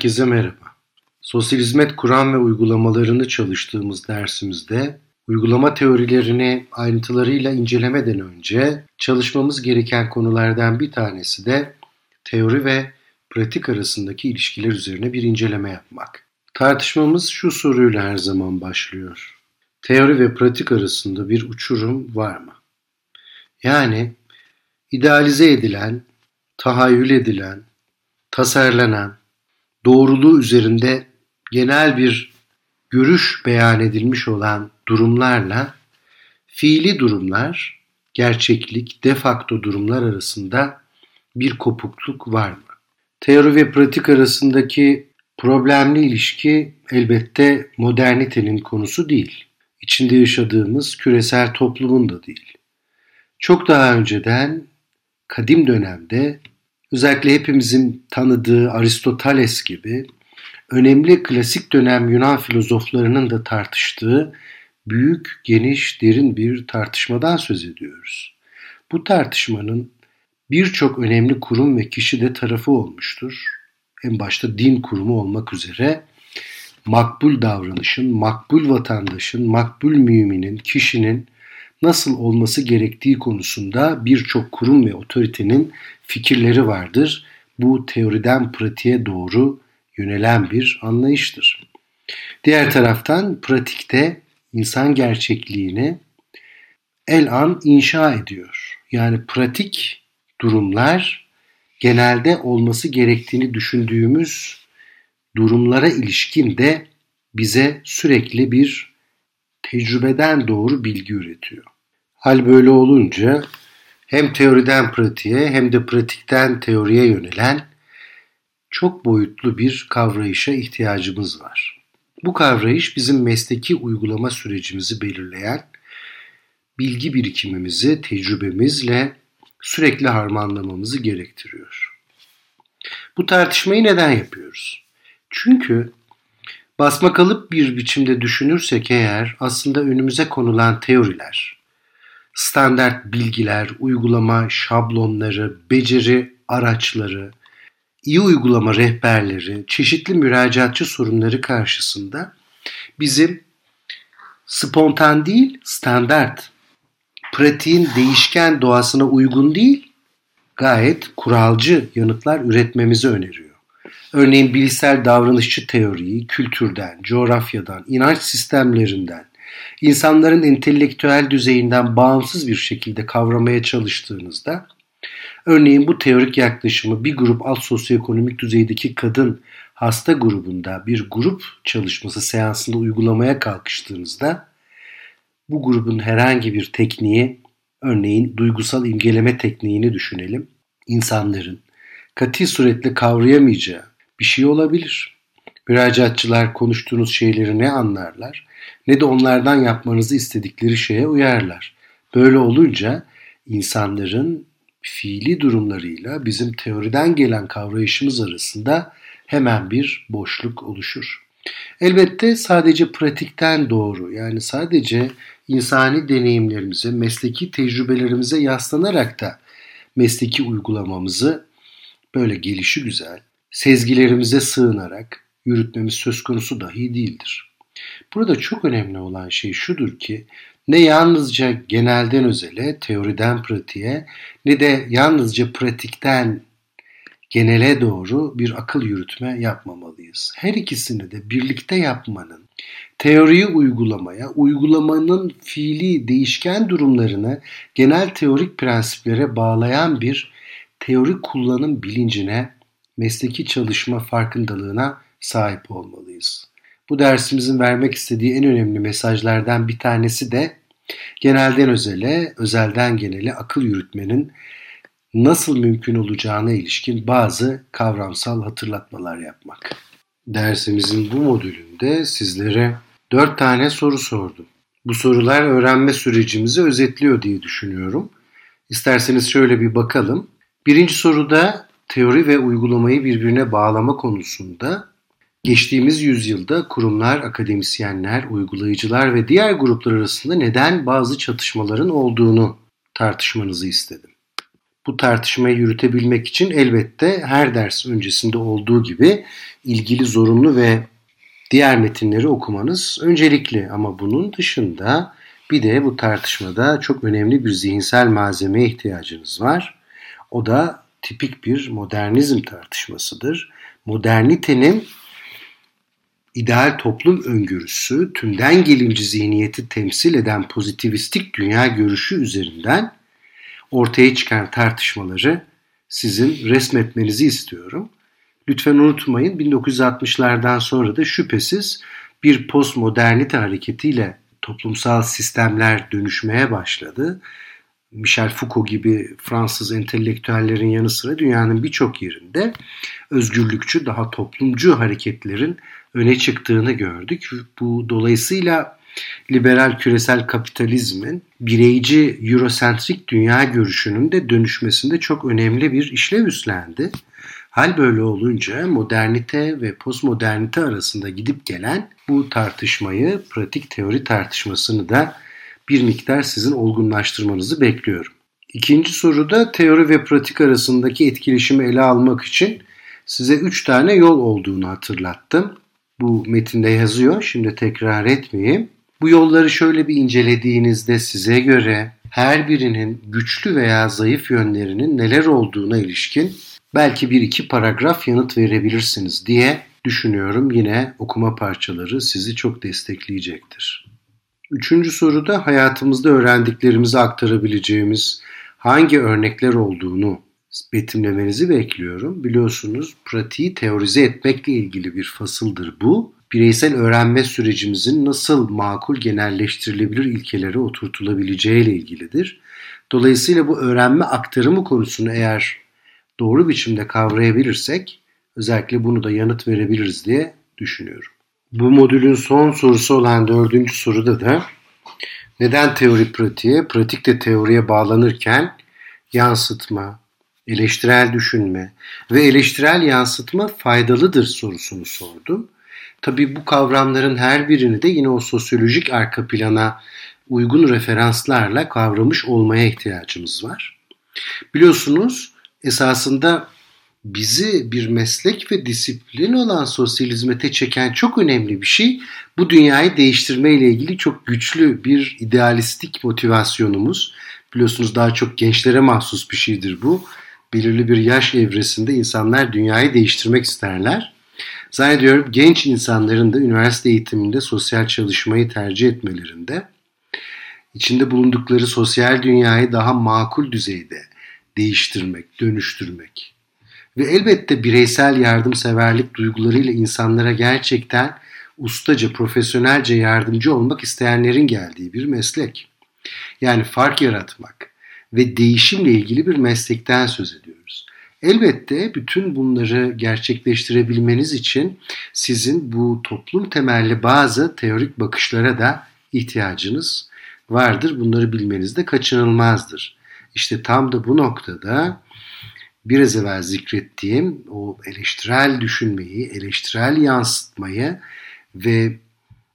Herkese merhaba. Sosyal hizmet kuram ve uygulamalarını çalıştığımız dersimizde uygulama teorilerini ayrıntılarıyla incelemeden önce çalışmamız gereken konulardan bir tanesi de teori ve pratik arasındaki ilişkiler üzerine bir inceleme yapmak. Tartışmamız şu soruyla her zaman başlıyor. Teori ve pratik arasında bir uçurum var mı? Yani idealize edilen, tahayyül edilen, tasarlanan, doğruluğu üzerinde genel bir görüş beyan edilmiş olan durumlarla fiili durumlar, gerçeklik, defakto durumlar arasında bir kopukluk var mı? Teori ve pratik arasındaki problemli ilişki elbette modernitenin konusu değil. İçinde yaşadığımız küresel toplumun da değil. Çok daha önceden kadim dönemde özellikle hepimizin tanıdığı Aristoteles gibi önemli klasik dönem Yunan filozoflarının da tartıştığı büyük, geniş, derin bir tartışmadan söz ediyoruz. Bu tartışmanın birçok önemli kurum ve kişi de tarafı olmuştur. En başta din kurumu olmak üzere makbul davranışın, makbul vatandaşın, makbul müminin, kişinin nasıl olması gerektiği konusunda birçok kurum ve otoritenin fikirleri vardır. Bu teoriden pratiğe doğru yönelen bir anlayıştır. Diğer taraftan pratikte insan gerçekliğini el an inşa ediyor. Yani pratik durumlar genelde olması gerektiğini düşündüğümüz durumlara ilişkin de bize sürekli bir tecrübeden doğru bilgi üretiyor. Hal böyle olunca hem teoriden pratiğe hem de pratikten teoriye yönelen çok boyutlu bir kavrayışa ihtiyacımız var. Bu kavrayış bizim mesleki uygulama sürecimizi belirleyen bilgi birikimimizi tecrübemizle sürekli harmanlamamızı gerektiriyor. Bu tartışmayı neden yapıyoruz? Çünkü basma kalıp bir biçimde düşünürsek eğer aslında önümüze konulan teoriler, standart bilgiler, uygulama şablonları, beceri araçları, iyi uygulama rehberleri, çeşitli müracaatçı sorunları karşısında bizim spontan değil, standart, pratiğin değişken doğasına uygun değil, gayet kuralcı yanıtlar üretmemizi öneriyor. Örneğin bilişsel davranışçı teoriyi kültürden, coğrafyadan, inanç sistemlerinden, insanların entelektüel düzeyinden bağımsız bir şekilde kavramaya çalıştığınızda örneğin bu teorik yaklaşımı bir grup alt sosyoekonomik düzeydeki kadın hasta grubunda bir grup çalışması seansında uygulamaya kalkıştığınızda bu grubun herhangi bir tekniği örneğin duygusal imgeleme tekniğini düşünelim. insanların kati suretle kavrayamayacağı bir şey olabilir. Müracaatçılar konuştuğunuz şeyleri ne anlarlar ne de onlardan yapmanızı istedikleri şeye uyarlar. Böyle olunca insanların fiili durumlarıyla bizim teoriden gelen kavrayışımız arasında hemen bir boşluk oluşur. Elbette sadece pratikten doğru yani sadece insani deneyimlerimize, mesleki tecrübelerimize yaslanarak da mesleki uygulamamızı böyle gelişi güzel, sezgilerimize sığınarak yürütmemiz söz konusu dahi değildir. Burada çok önemli olan şey şudur ki ne yalnızca genelden özele, teoriden pratiğe ne de yalnızca pratikten genele doğru bir akıl yürütme yapmamalıyız. Her ikisini de birlikte yapmanın, teoriyi uygulamaya, uygulamanın fiili değişken durumlarını genel teorik prensiplere bağlayan bir teori kullanım bilincine, mesleki çalışma farkındalığına sahip olmalıyız. Bu dersimizin vermek istediği en önemli mesajlardan bir tanesi de genelden özele, özelden genele akıl yürütmenin nasıl mümkün olacağına ilişkin bazı kavramsal hatırlatmalar yapmak. Dersimizin bu modülünde sizlere dört tane soru sordum. Bu sorular öğrenme sürecimizi özetliyor diye düşünüyorum. İsterseniz şöyle bir bakalım. Birinci soruda teori ve uygulamayı birbirine bağlama konusunda Geçtiğimiz yüzyılda kurumlar, akademisyenler, uygulayıcılar ve diğer gruplar arasında neden bazı çatışmaların olduğunu tartışmanızı istedim. bu tartışmayı yürütebilmek için elbette her ders öncesinde olduğu gibi ilgili zorunlu ve diğer metinleri okumanız öncelikli ama bunun dışında bir de bu tartışmada çok önemli bir zihinsel malzemeye ihtiyacınız var. O da tipik bir modernizm tartışmasıdır. Modernitenin ideal toplum öngörüsü, tümden gelimci zihniyeti temsil eden pozitivistik dünya görüşü üzerinden ortaya çıkan tartışmaları sizin resmetmenizi istiyorum. Lütfen unutmayın 1960'lardan sonra da şüphesiz bir postmodernite hareketiyle toplumsal sistemler dönüşmeye başladı. Michel Foucault gibi Fransız entelektüellerin yanı sıra dünyanın birçok yerinde özgürlükçü, daha toplumcu hareketlerin öne çıktığını gördük. Bu dolayısıyla liberal küresel kapitalizmin bireyci eurosentrik dünya görüşünün de dönüşmesinde çok önemli bir işlev üstlendi. Hal böyle olunca modernite ve postmodernite arasında gidip gelen bu tartışmayı, pratik teori tartışmasını da bir miktar sizin olgunlaştırmanızı bekliyorum. İkinci soruda teori ve pratik arasındaki etkileşimi ele almak için size üç tane yol olduğunu hatırlattım. Bu metinde yazıyor, şimdi tekrar etmeyeyim. Bu yolları şöyle bir incelediğinizde size göre her birinin güçlü veya zayıf yönlerinin neler olduğuna ilişkin belki bir iki paragraf yanıt verebilirsiniz diye düşünüyorum. Yine okuma parçaları sizi çok destekleyecektir. Üçüncü soruda hayatımızda öğrendiklerimizi aktarabileceğimiz hangi örnekler olduğunu betimlemenizi bekliyorum. Biliyorsunuz pratiği teorize etmekle ilgili bir fasıldır bu. Bireysel öğrenme sürecimizin nasıl makul genelleştirilebilir ilkelere oturtulabileceği ile ilgilidir. Dolayısıyla bu öğrenme aktarımı konusunu eğer doğru biçimde kavrayabilirsek özellikle bunu da yanıt verebiliriz diye düşünüyorum. Bu modülün son sorusu olan dördüncü soruda da neden teori pratiğe, pratik de teoriye bağlanırken yansıtma, eleştirel düşünme ve eleştirel yansıtma faydalıdır sorusunu sordum. Tabi bu kavramların her birini de yine o sosyolojik arka plana uygun referanslarla kavramış olmaya ihtiyacımız var. Biliyorsunuz esasında bizi bir meslek ve disiplin olan sosyal hizmete çeken çok önemli bir şey bu dünyayı değiştirme ile ilgili çok güçlü bir idealistik motivasyonumuz. Biliyorsunuz daha çok gençlere mahsus bir şeydir bu. Belirli bir yaş evresinde insanlar dünyayı değiştirmek isterler. Zannediyorum genç insanların da üniversite eğitiminde sosyal çalışmayı tercih etmelerinde içinde bulundukları sosyal dünyayı daha makul düzeyde değiştirmek, dönüştürmek ve elbette bireysel yardımseverlik duygularıyla insanlara gerçekten ustaca, profesyonelce yardımcı olmak isteyenlerin geldiği bir meslek. Yani fark yaratmak ve değişimle ilgili bir meslekten söz ediyoruz. Elbette bütün bunları gerçekleştirebilmeniz için sizin bu toplum temelli bazı teorik bakışlara da ihtiyacınız vardır. Bunları bilmeniz de kaçınılmazdır. İşte tam da bu noktada biraz evvel zikrettiğim o eleştirel düşünmeyi, eleştirel yansıtmayı ve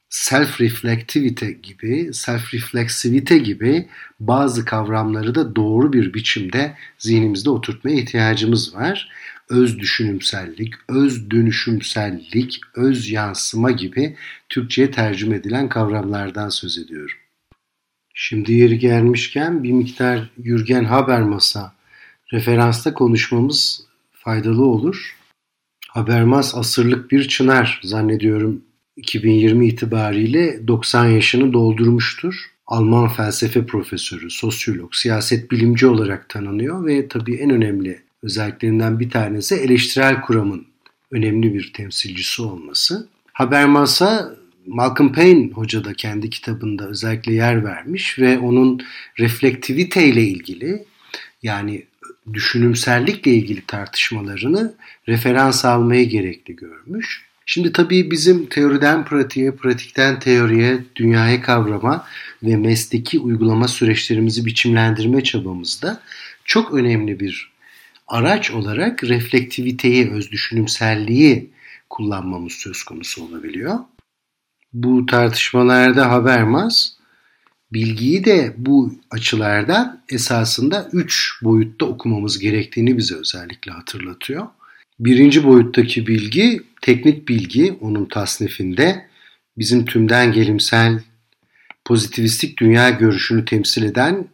self-reflectivity gibi, self-reflexivite gibi bazı kavramları da doğru bir biçimde zihnimizde oturtmaya ihtiyacımız var. Öz düşünümsellik, öz dönüşümsellik, öz yansıma gibi Türkçe'ye tercüme edilen kavramlardan söz ediyorum. Şimdi yeri gelmişken bir miktar Jürgen Habermas'a referansta konuşmamız faydalı olur. Habermas asırlık bir çınar zannediyorum 2020 itibariyle 90 yaşını doldurmuştur. Alman felsefe profesörü, sosyolog, siyaset bilimci olarak tanınıyor ve tabii en önemli özelliklerinden bir tanesi eleştirel kuramın önemli bir temsilcisi olması. Habermas'a Malcolm Payne hoca da kendi kitabında özellikle yer vermiş ve onun reflektivite ile ilgili yani düşünümsellikle ilgili tartışmalarını referans almayı gerekli görmüş. Şimdi tabii bizim teoriden pratiğe, pratikten teoriye, dünyayı kavrama ve mesleki uygulama süreçlerimizi biçimlendirme çabamızda çok önemli bir araç olarak reflektiviteyi, öz düşünümselliği kullanmamız söz konusu olabiliyor. Bu tartışmalarda Habermas bilgiyi de bu açılardan esasında üç boyutta okumamız gerektiğini bize özellikle hatırlatıyor. Birinci boyuttaki bilgi teknik bilgi onun tasnifinde bizim tümden gelimsel pozitivistik dünya görüşünü temsil eden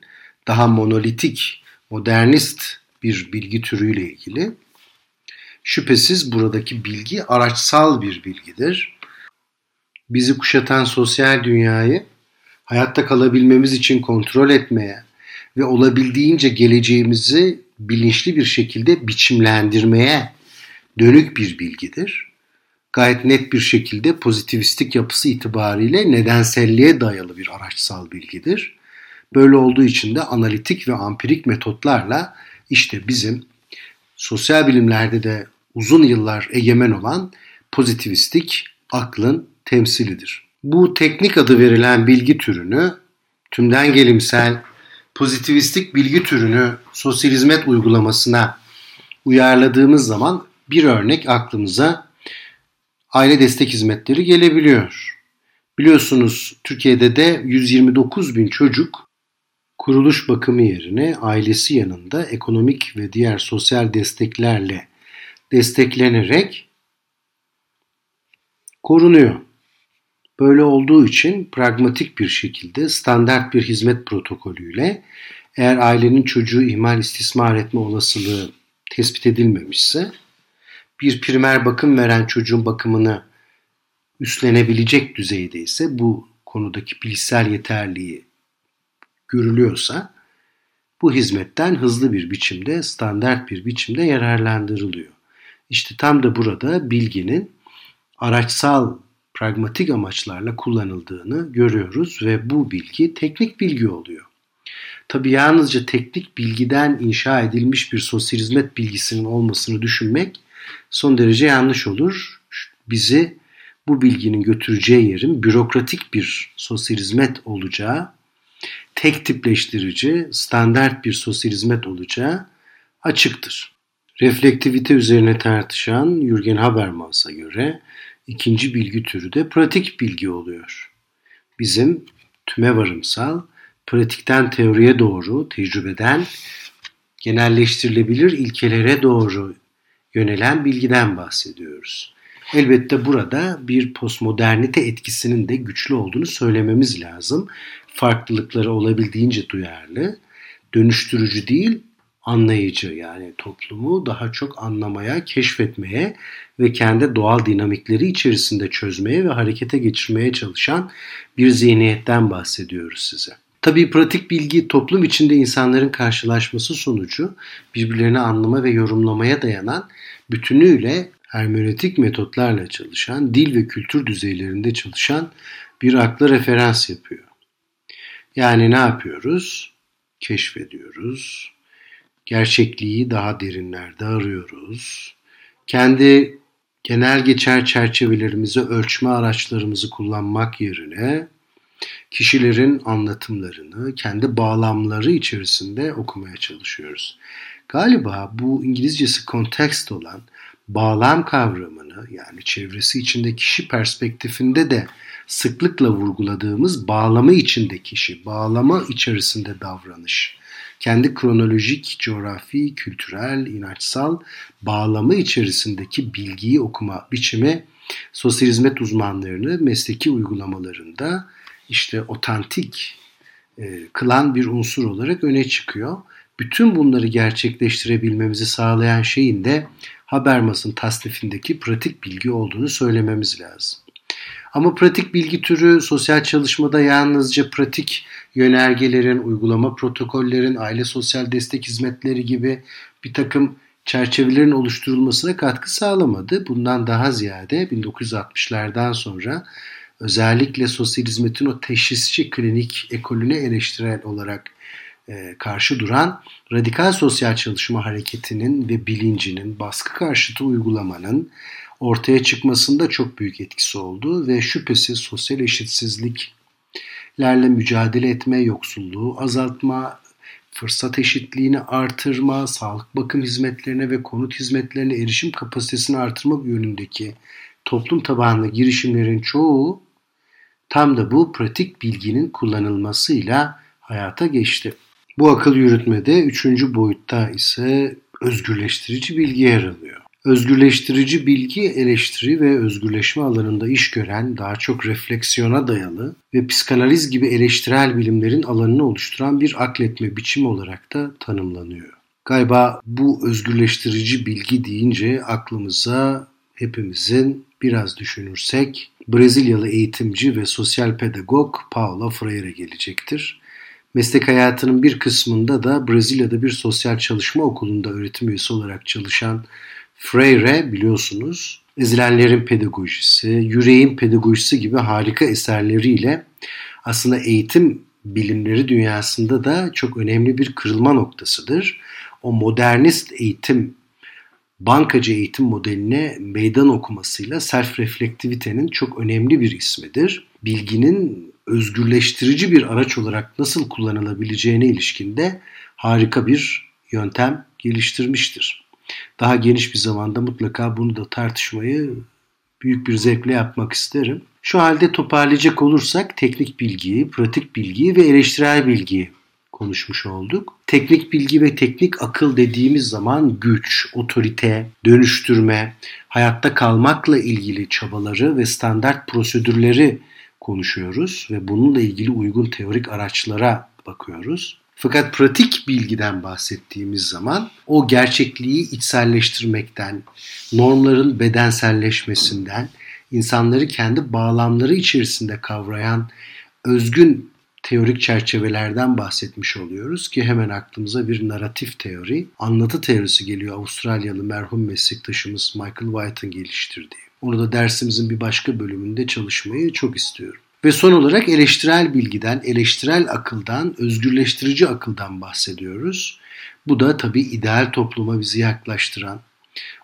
daha monolitik, modernist bir bilgi türüyle ilgili. Şüphesiz buradaki bilgi araçsal bir bilgidir. Bizi kuşatan sosyal dünyayı hayatta kalabilmemiz için kontrol etmeye ve olabildiğince geleceğimizi bilinçli bir şekilde biçimlendirmeye dönük bir bilgidir. Gayet net bir şekilde pozitivistik yapısı itibariyle nedenselliğe dayalı bir araçsal bilgidir. Böyle olduğu için de analitik ve ampirik metotlarla işte bizim sosyal bilimlerde de uzun yıllar egemen olan pozitivistik aklın temsilidir. Bu teknik adı verilen bilgi türünü tümden gelimsel pozitivistik bilgi türünü sosyal hizmet uygulamasına uyarladığımız zaman bir örnek aklımıza aile destek hizmetleri gelebiliyor. Biliyorsunuz Türkiye'de de 129 bin çocuk kuruluş bakımı yerine ailesi yanında ekonomik ve diğer sosyal desteklerle desteklenerek korunuyor. Böyle olduğu için pragmatik bir şekilde standart bir hizmet protokolüyle eğer ailenin çocuğu ihmal istismar etme olasılığı tespit edilmemişse bir primer bakım veren çocuğun bakımını üstlenebilecek düzeyde ise bu konudaki bilişsel yeterliği görülüyorsa bu hizmetten hızlı bir biçimde, standart bir biçimde yararlandırılıyor. İşte tam da burada bilginin araçsal, pragmatik amaçlarla kullanıldığını görüyoruz ve bu bilgi teknik bilgi oluyor. Tabi yalnızca teknik bilgiden inşa edilmiş bir sosyal hizmet bilgisinin olmasını düşünmek son derece yanlış olur. Bizi bu bilginin götüreceği yerin bürokratik bir sosyal hizmet olacağı, tek tipleştirici, standart bir sosyal hizmet olacağı açıktır. Reflektivite üzerine tartışan Jürgen Habermas'a göre ikinci bilgi türü de pratik bilgi oluyor. Bizim tüme varımsal, pratikten teoriye doğru, tecrübeden genelleştirilebilir ilkelere doğru yönelen bilgiden bahsediyoruz. Elbette burada bir postmodernite etkisinin de güçlü olduğunu söylememiz lazım. Farklılıkları olabildiğince duyarlı, dönüştürücü değil, anlayıcı yani toplumu daha çok anlamaya, keşfetmeye ve kendi doğal dinamikleri içerisinde çözmeye ve harekete geçirmeye çalışan bir zihniyetten bahsediyoruz size. Tabii pratik bilgi toplum içinde insanların karşılaşması sonucu birbirlerini anlama ve yorumlamaya dayanan bütünüyle hermeneutik metotlarla çalışan, dil ve kültür düzeylerinde çalışan bir akla referans yapıyor. Yani ne yapıyoruz? Keşfediyoruz. Gerçekliği daha derinlerde arıyoruz. Kendi genel geçer çerçevelerimizi, ölçme araçlarımızı kullanmak yerine kişilerin anlatımlarını kendi bağlamları içerisinde okumaya çalışıyoruz. Galiba bu İngilizcesi kontekst olan bağlam kavramını yani çevresi içinde kişi perspektifinde de sıklıkla vurguladığımız bağlama içinde kişi, bağlama içerisinde davranış, kendi kronolojik, coğrafi, kültürel, inançsal bağlama içerisindeki bilgiyi okuma biçimi sosyal hizmet uzmanlarını mesleki uygulamalarında işte otantik e, kılan bir unsur olarak öne çıkıyor. Bütün bunları gerçekleştirebilmemizi sağlayan şeyin de Habermas'ın tasnifindeki pratik bilgi olduğunu söylememiz lazım. Ama pratik bilgi türü sosyal çalışmada yalnızca pratik yönergelerin, uygulama protokollerin, aile sosyal destek hizmetleri gibi bir takım çerçevelerin oluşturulmasına katkı sağlamadı. Bundan daha ziyade 1960'lardan sonra özellikle sosyal hizmetin o teşhisçi klinik ekolüne eleştirel olarak e, karşı duran radikal sosyal çalışma hareketinin ve bilincinin baskı karşıtı uygulamanın ortaya çıkmasında çok büyük etkisi oldu ve şüphesiz sosyal eşitsizliklerle mücadele etme, yoksulluğu azaltma, fırsat eşitliğini artırma, sağlık bakım hizmetlerine ve konut hizmetlerine erişim kapasitesini artırmak yönündeki toplum tabanlı girişimlerin çoğu tam da bu pratik bilginin kullanılmasıyla hayata geçti. Bu akıl yürütmede üçüncü boyutta ise özgürleştirici bilgi yer alıyor. Özgürleştirici bilgi eleştiri ve özgürleşme alanında iş gören, daha çok refleksiyona dayalı ve psikanaliz gibi eleştirel bilimlerin alanını oluşturan bir akletme biçimi olarak da tanımlanıyor. Galiba bu özgürleştirici bilgi deyince aklımıza hepimizin biraz düşünürsek Brezilyalı eğitimci ve sosyal pedagog Paulo Freire gelecektir. Meslek hayatının bir kısmında da Brezilya'da bir sosyal çalışma okulunda öğretim üyesi olarak çalışan Freire biliyorsunuz ezilenlerin pedagojisi, yüreğin pedagojisi gibi harika eserleriyle aslında eğitim bilimleri dünyasında da çok önemli bir kırılma noktasıdır. O modernist eğitim, bankacı eğitim modeline meydan okumasıyla self-reflektivitenin çok önemli bir ismidir. Bilginin özgürleştirici bir araç olarak nasıl kullanılabileceğine ilişkinde harika bir yöntem geliştirmiştir. Daha geniş bir zamanda mutlaka bunu da tartışmayı büyük bir zevkle yapmak isterim. Şu halde toparlayacak olursak teknik bilgiyi, pratik bilgiyi ve eleştirel bilgiyi konuşmuş olduk. Teknik bilgi ve teknik akıl dediğimiz zaman güç, otorite, dönüştürme, hayatta kalmakla ilgili çabaları ve standart prosedürleri konuşuyoruz ve bununla ilgili uygun teorik araçlara bakıyoruz. Fakat pratik bilgiden bahsettiğimiz zaman o gerçekliği içselleştirmekten, normların bedenselleşmesinden, insanları kendi bağlamları içerisinde kavrayan özgün teorik çerçevelerden bahsetmiş oluyoruz ki hemen aklımıza bir naratif teori, anlatı teorisi geliyor Avustralyalı merhum meslektaşımız Michael White'ın geliştirdiği. Onu da dersimizin bir başka bölümünde çalışmayı çok istiyorum. Ve son olarak eleştirel bilgiden, eleştirel akıldan, özgürleştirici akıldan bahsediyoruz. Bu da tabii ideal topluma bizi yaklaştıran,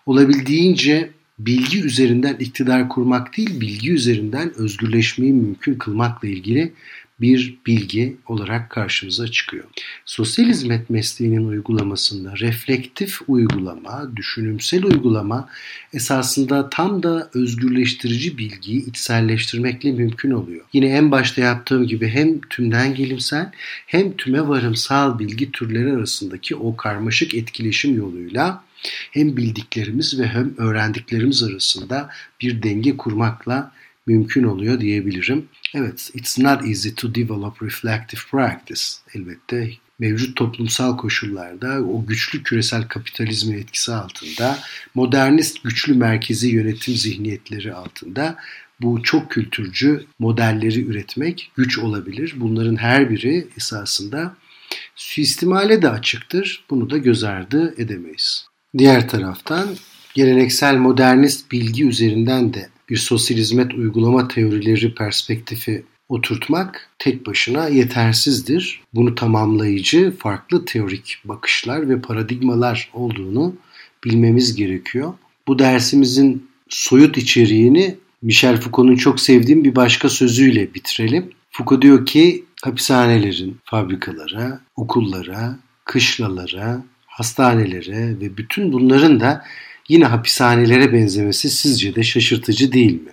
olabildiğince bilgi üzerinden iktidar kurmak değil, bilgi üzerinden özgürleşmeyi mümkün kılmakla ilgili bir bilgi olarak karşımıza çıkıyor. Sosyal hizmet mesleğinin uygulamasında reflektif uygulama, düşünümsel uygulama esasında tam da özgürleştirici bilgiyi içselleştirmekle mümkün oluyor. Yine en başta yaptığım gibi hem tümden gelimsel hem tüme varımsal bilgi türleri arasındaki o karmaşık etkileşim yoluyla hem bildiklerimiz ve hem öğrendiklerimiz arasında bir denge kurmakla mümkün oluyor diyebilirim. Evet, it's not easy to develop reflective practice. Elbette mevcut toplumsal koşullarda o güçlü küresel kapitalizmin etkisi altında, modernist güçlü merkezi yönetim zihniyetleri altında bu çok kültürcü modelleri üretmek güç olabilir. Bunların her biri esasında suistimale de açıktır. Bunu da göz ardı edemeyiz. Diğer taraftan geleneksel modernist bilgi üzerinden de bir sosyal hizmet uygulama teorileri perspektifi oturtmak tek başına yetersizdir. Bunu tamamlayıcı farklı teorik bakışlar ve paradigmalar olduğunu bilmemiz gerekiyor. Bu dersimizin soyut içeriğini Michel Foucault'un çok sevdiğim bir başka sözüyle bitirelim. Foucault diyor ki hapishanelerin fabrikalara, okullara, kışlalara, hastanelere ve bütün bunların da yine hapishanelere benzemesi sizce de şaşırtıcı değil mi?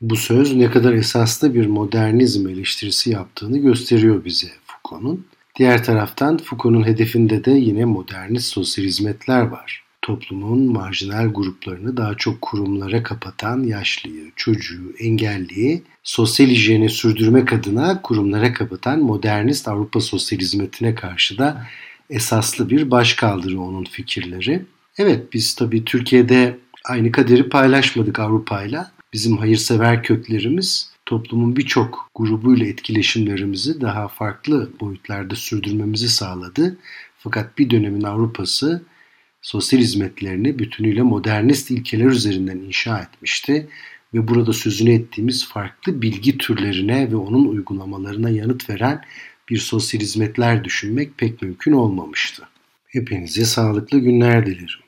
Bu söz ne kadar esaslı bir modernizm eleştirisi yaptığını gösteriyor bize Foucault'un. Diğer taraftan Foucault'un hedefinde de yine modernist sosyal hizmetler var. Toplumun marjinal gruplarını daha çok kurumlara kapatan yaşlıyı, çocuğu, engelliyi sosyal hijyeni sürdürmek adına kurumlara kapatan modernist Avrupa sosyal hizmetine karşı da esaslı bir başkaldırı onun fikirleri. Evet biz tabii Türkiye'de aynı kaderi paylaşmadık Avrupa'yla. Bizim hayırsever köklerimiz toplumun birçok grubuyla etkileşimlerimizi daha farklı boyutlarda sürdürmemizi sağladı. Fakat bir dönemin Avrupa'sı sosyal hizmetlerini bütünüyle modernist ilkeler üzerinden inşa etmişti ve burada sözünü ettiğimiz farklı bilgi türlerine ve onun uygulamalarına yanıt veren bir sosyal hizmetler düşünmek pek mümkün olmamıştı. Hepinize sağlıklı günler dilerim.